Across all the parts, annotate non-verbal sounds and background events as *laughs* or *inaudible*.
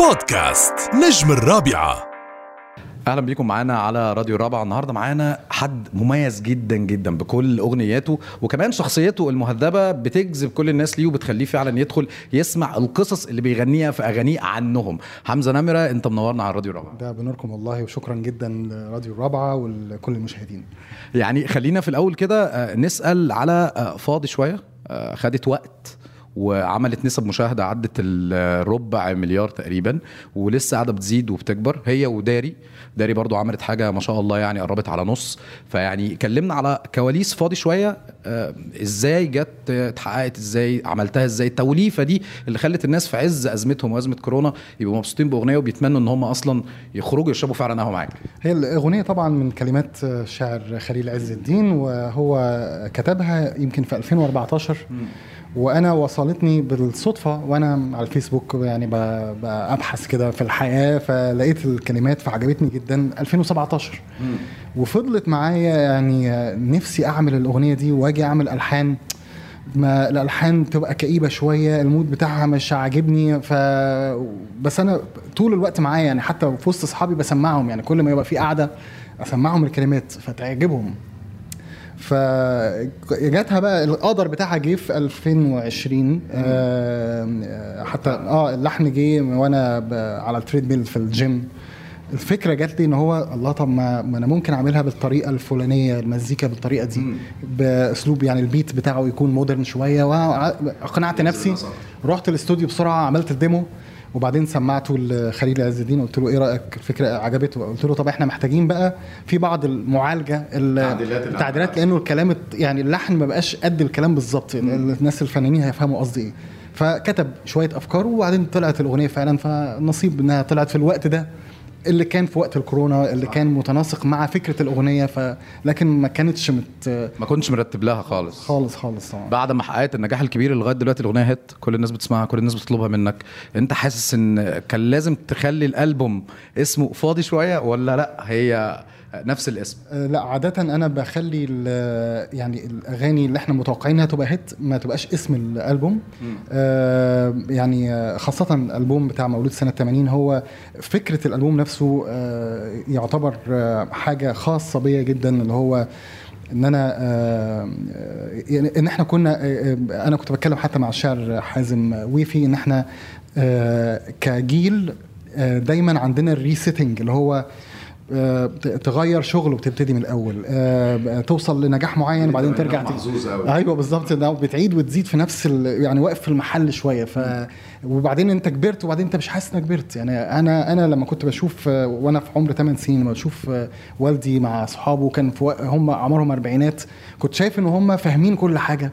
بودكاست نجم الرابعة. أهلا بيكم معانا على راديو الرابعة. النهارده معانا حد مميز جدا جدا بكل اغنياته وكمان شخصيته المهذبة بتجذب كل الناس ليه وبتخليه فعلا يدخل يسمع القصص اللي بيغنيها في أغانيه عنهم. حمزة نمرة أنت منورنا على راديو الرابعة. ده بنوركم والله وشكرا جدا لراديو الرابعة ولكل المشاهدين. يعني خلينا في الأول كده آه، نسأل على آه، فاضي شوية آه، خدت وقت وعملت نسب مشاهدة عدت الربع مليار تقريبا ولسه قاعدة بتزيد وبتكبر. هي وداري. داري برضو عملت حاجة ما شاء الله يعني قربت على نص. فيعني كلمنا على كواليس فاضي شوية. آه، إزاي جت اتحققت إزاي عملتها إزاي؟ التوليفة دي اللي خلت الناس في عز أزمتهم وأزمة كورونا يبقوا مبسوطين بأغنية وبيتمنوا إن هم أصلا يخرجوا يشربوا فعلا قهوة معاك. هي الأغنية طبعا من كلمات الشاعر خليل عز الدين وهو كتبها يمكن في 2014 وأنا وصلتني بالصدفة وأنا على الفيسبوك يعني ببحث كده في الحياة فلقيت الكلمات فعجبتني جدا. 2017 وفضلت معايا يعني نفسي أعمل الأغنية دي وأجي أعمل ألحان. ما الألحان تبقى كئيبة شوية المود بتاعها مش عاجبني. ف بس أنا طول الوقت معايا يعني حتى في وسط أصحابي بسمعهم يعني كل ما يبقى في قعدة أسمعهم الكلمات فتعجبهم. فجاتها بقى القدر بتاعها جه في 2020 آه حتى آه اللحن جه وأنا على ال treadmill في الجيم الفكرة جات لي إن هو الله طب ما, ما أنا ممكن أعملها بالطريقة الفلانية المزيكا بالطريقة دي بأسلوب يعني ال beat بتاعه يكون modern شوية واقنعت نفسي. رحت الاستوديو بسرعة عملت ال demo وبعدين سمعته لخليل عز الدين قلت له إيه رأيك؟ الفكرة عجبته قلت له طب إحنا محتاجين بقى في بعض المعالجة ال- التعديلات لأنه الكلام يعني اللحن ما بقاش قد الكلام بالظبط الناس الفنانين هيفهموا قصدي إيه. فكتب شوية أفكار وبعدين طلعت الأغنية فعلا فنصيب إنها طلعت في الوقت ده. اللي كان في وقت الكورونا اللي كان متناسق مع فكرة الأغنية ف لكن ما كانتش مت ما كنتش مرتب لها خالص. خالص خالص طبعا. بعد ما حققت النجاح الكبير اللي لغاية دلوقتي الأغنية هيت كل الناس بتسمعها كل الناس بتطلبها منك. انت حاسس إن كان لازم تخلي الألبوم اسمه فاضي شوية ولا لأ؟ هي نفس الاسم. آه، لا عادة أنا بخلي يعني الأغاني اللي إحنا متوقعين إنها تبقى هيت ما تبقاش اسم الألبوم. آه، يعني آه، خاصة الألبوم بتاع مولود سنة 80 هو فكرة الألبوم نفسه آه، يعتبر آه، حاجة خاصة بيا جدا اللي هو إن أنا يعني إن إحنا كنا أنا كنت بتكلم حتى مع الشاعر حازم ويفي إن إحنا آه، كجيل آه، دايما عندنا الريسيتنج اللي هو تغير شغل وتبتدي من الأول. آه، توصل لنجاح معين وبعدين ترجع ت- محظوظ أوي. أيوه بالظبط ده بتعيد وتزيد في نفس ال... يعني واقف في المحل شوية. ف وبعدين أنت كبرت وبعدين أنت مش حاسس إنك كبرت. يعني أنا أنا لما كنت بشوف آه، وأنا في عمر 8 سنين لما بشوف آه، والدي مع أصحابه كان في هم أعمارهم أربعينات كنت شايف إن هم فاهمين كل حاجة.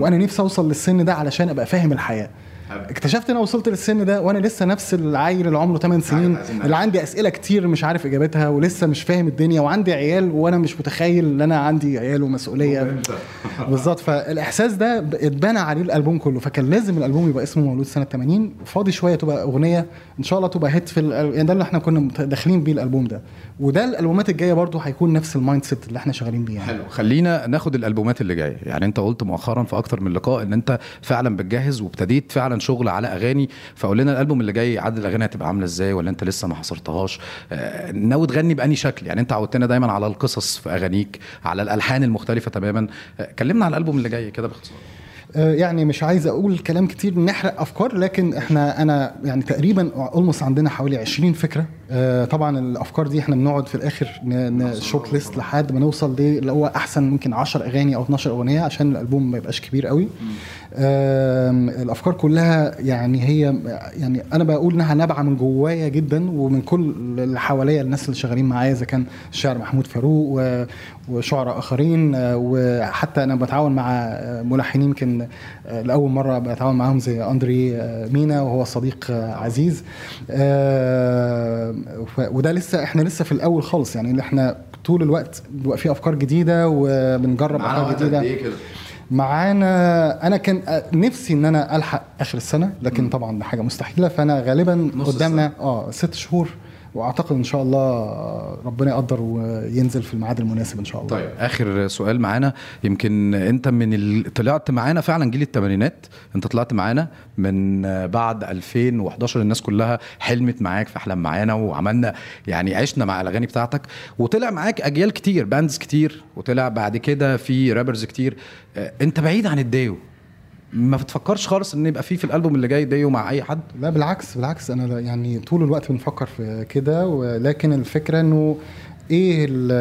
وأنا نفسي أوصل للسن ده علشان أبقى فاهم الحياة. اكتشفت إن أنا وصلت للسن ده وأنا لسه نفس العيل اللي عمره 8 سنين اللي عندي أسئلة كتير مش عارف إجابتها ولسه مش فاهم الدنيا وعندي عيال وأنا مش متخيل إن أنا عندي عيال ومسؤولية. *laughs* بالظبط. فالإحساس ده اتبنى عليه الألبوم كله. فكان لازم الألبوم يبقى اسمه مولود سنة 80 فاضي شوية تبقى أغنية. إن شاء الله تبقى hit في يعني ده اللي إحنا كنا داخلين بيه الألبوم ده. وده الألبومات الجاية برضو هيكون نفس ال mindset اللي إحنا شغالين بيه يعني. حلو. خلينا ناخد الألبومات اللي جاية. يعني أنت قلت مؤخرا في أكتر من لقاء إن أنت فعلا بتجهز وابتديت فعلا شغل على أغاني فقول لنا الألبوم اللي جاي عدد الأغاني هتبقى عاملة إزاي ولا أنت لسه ما حصرتهاش؟ آه، ناوي تغني باني شكل؟ يعني أنت عودتنا دايما على القصص في أغانيك على الألحان المختلفة تماما. آه، كلمنا على الألبوم اللي جاي كده باختصار. آه، يعني مش عايز أقول كلام كتير نحرق أفكار لكن إحنا أنا يعني تقريبا اولموست عندنا حوالي 20 فكرة. طبعا الأفكار دي إحنا بنقعد في الآخر نشوت ليست لحد ما نوصل اللي هو أحسن ممكن 10 أغاني أو 12 أغنية عشان الألبوم ما يبقاش كبير قوي. الأفكار كلها يعني هي يعني أنا بقول إنها نابعة من جوايا جدا ومن كل اللي حواليا الناس اللي شغالين معايا إذا كان الشاعر محمود فاروق وشعراء آخرين آه، وحتى أنا بتعاون مع آه، ملحنين يمكن آه، لأول مرة بتعاون معاهم زي أندري آه، مينا وهو صديق آه، عزيز. آه، وده لسه إحنا لسه في الأول خالص. يعني اللي إحنا طول الوقت بيبقى في أفكار جديدة وبنجرب أفكار جديدة. كده؟ معانا أنا كان نفسي إن أنا ألحق آخر السنة لكن طبعا ده حاجة مستحيلة. فأنا غالبا قدامنا آه ست شهور وأعتقد إن شاء الله ربنا يقدر وينزل في الميعاد المناسب إن شاء الله. طيب آخر سؤال معانا. يمكن أنت من ال... طلعت معانا فعلا جيل الثمانينات أنت طلعت معانا من بعد 2011 الناس كلها حلمت معاك في أحلام معانا وعملنا يعني عشنا مع الأغاني بتاعتك. وطلع معاك أجيال كتير bands كتير. وطلع بعد كده في rappers كتير. أنت بعيد عن الديو ما بتفكرش خالص إن يبقى في في الألبوم اللي جاي ديو مع أي حد؟ لا بالعكس بالعكس. أنا يعني طول الوقت بنفكر في كده ولكن الفكرة إنه إيه ال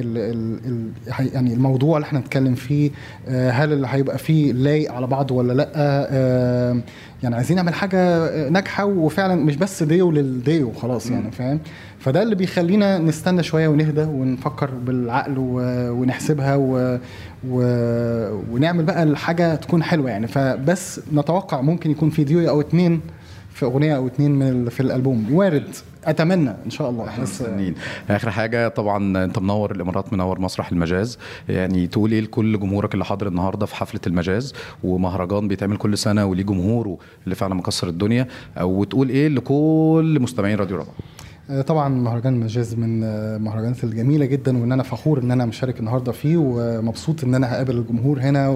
ال ال ال هي- يعني الموضوع اللي إحنا نتكلم فيه آه، هل اللي هيبقى فيه لايق على بعضه ولا لأ؟ آه، يعني عايزين نعمل حاجة ناجحة وفعلا مش بس ديو للديو خلاص يعني فاهم؟ فده اللي بيخلينا نستنى شوية ونهدى ونفكر بالعقل ونحسبها و و... ونعمل بقى الحاجة تكون حلوة يعني. فبس نتوقع ممكن يكون في ديو أو اتنين في أغنية أو اتنين من في الألبوم. وارد. أتمنى. إن شاء الله. إحنا مستنيين آخر حاجة طبعا أنت منور الإمارات منور مسرح المجاز. يعني تقول إيه لكل جمهورك اللي حاضر النهارده في حفلة المجاز؟ ومهرجان بيتعمل كل سنة وليه جمهوره اللي فعلا مكسر الدنيا. وتقول إيه لكل مستمعين راديو رابعه طبعا مهرجان المجاز من آه، المهرجانات الجميلة جدا وإن أنا فخور إن أنا مشارك النهارده فيه ومبسوط إن أنا هقابل الجمهور هنا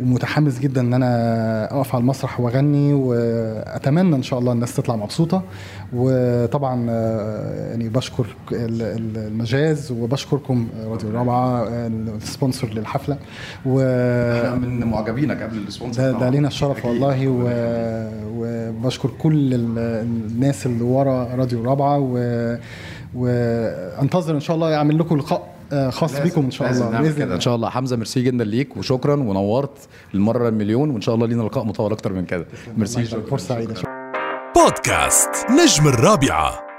ومتحمس جدا إن أنا أقف على المسرح وأغني وأتمنى إن شاء الله الناس تطلع مبسوطة وطبعا آه، يعني بشكر ال- ال- المجاز وبشكركم آه، راديو الرابعة آه، ال sponsor للحفلة و إحنا من معجبينك قبل ال sponsor ده. ده لينا الشرف. والله و... وبشكر كل ال- الناس اللي ورا راديو و... وانتظر إن شاء الله اعمل لكم لقاء آه، خاص بيكم إن شاء الله بإذن كده. الله. إن شاء الله. حمزة ميرسي جدا ليك وشكرا ونورت المرة المليون وإن شاء الله لينا لقاء مطول أكتر من كده. ميرسي شكرا فرصة سعيدة. بودكاست نجم الرابعة.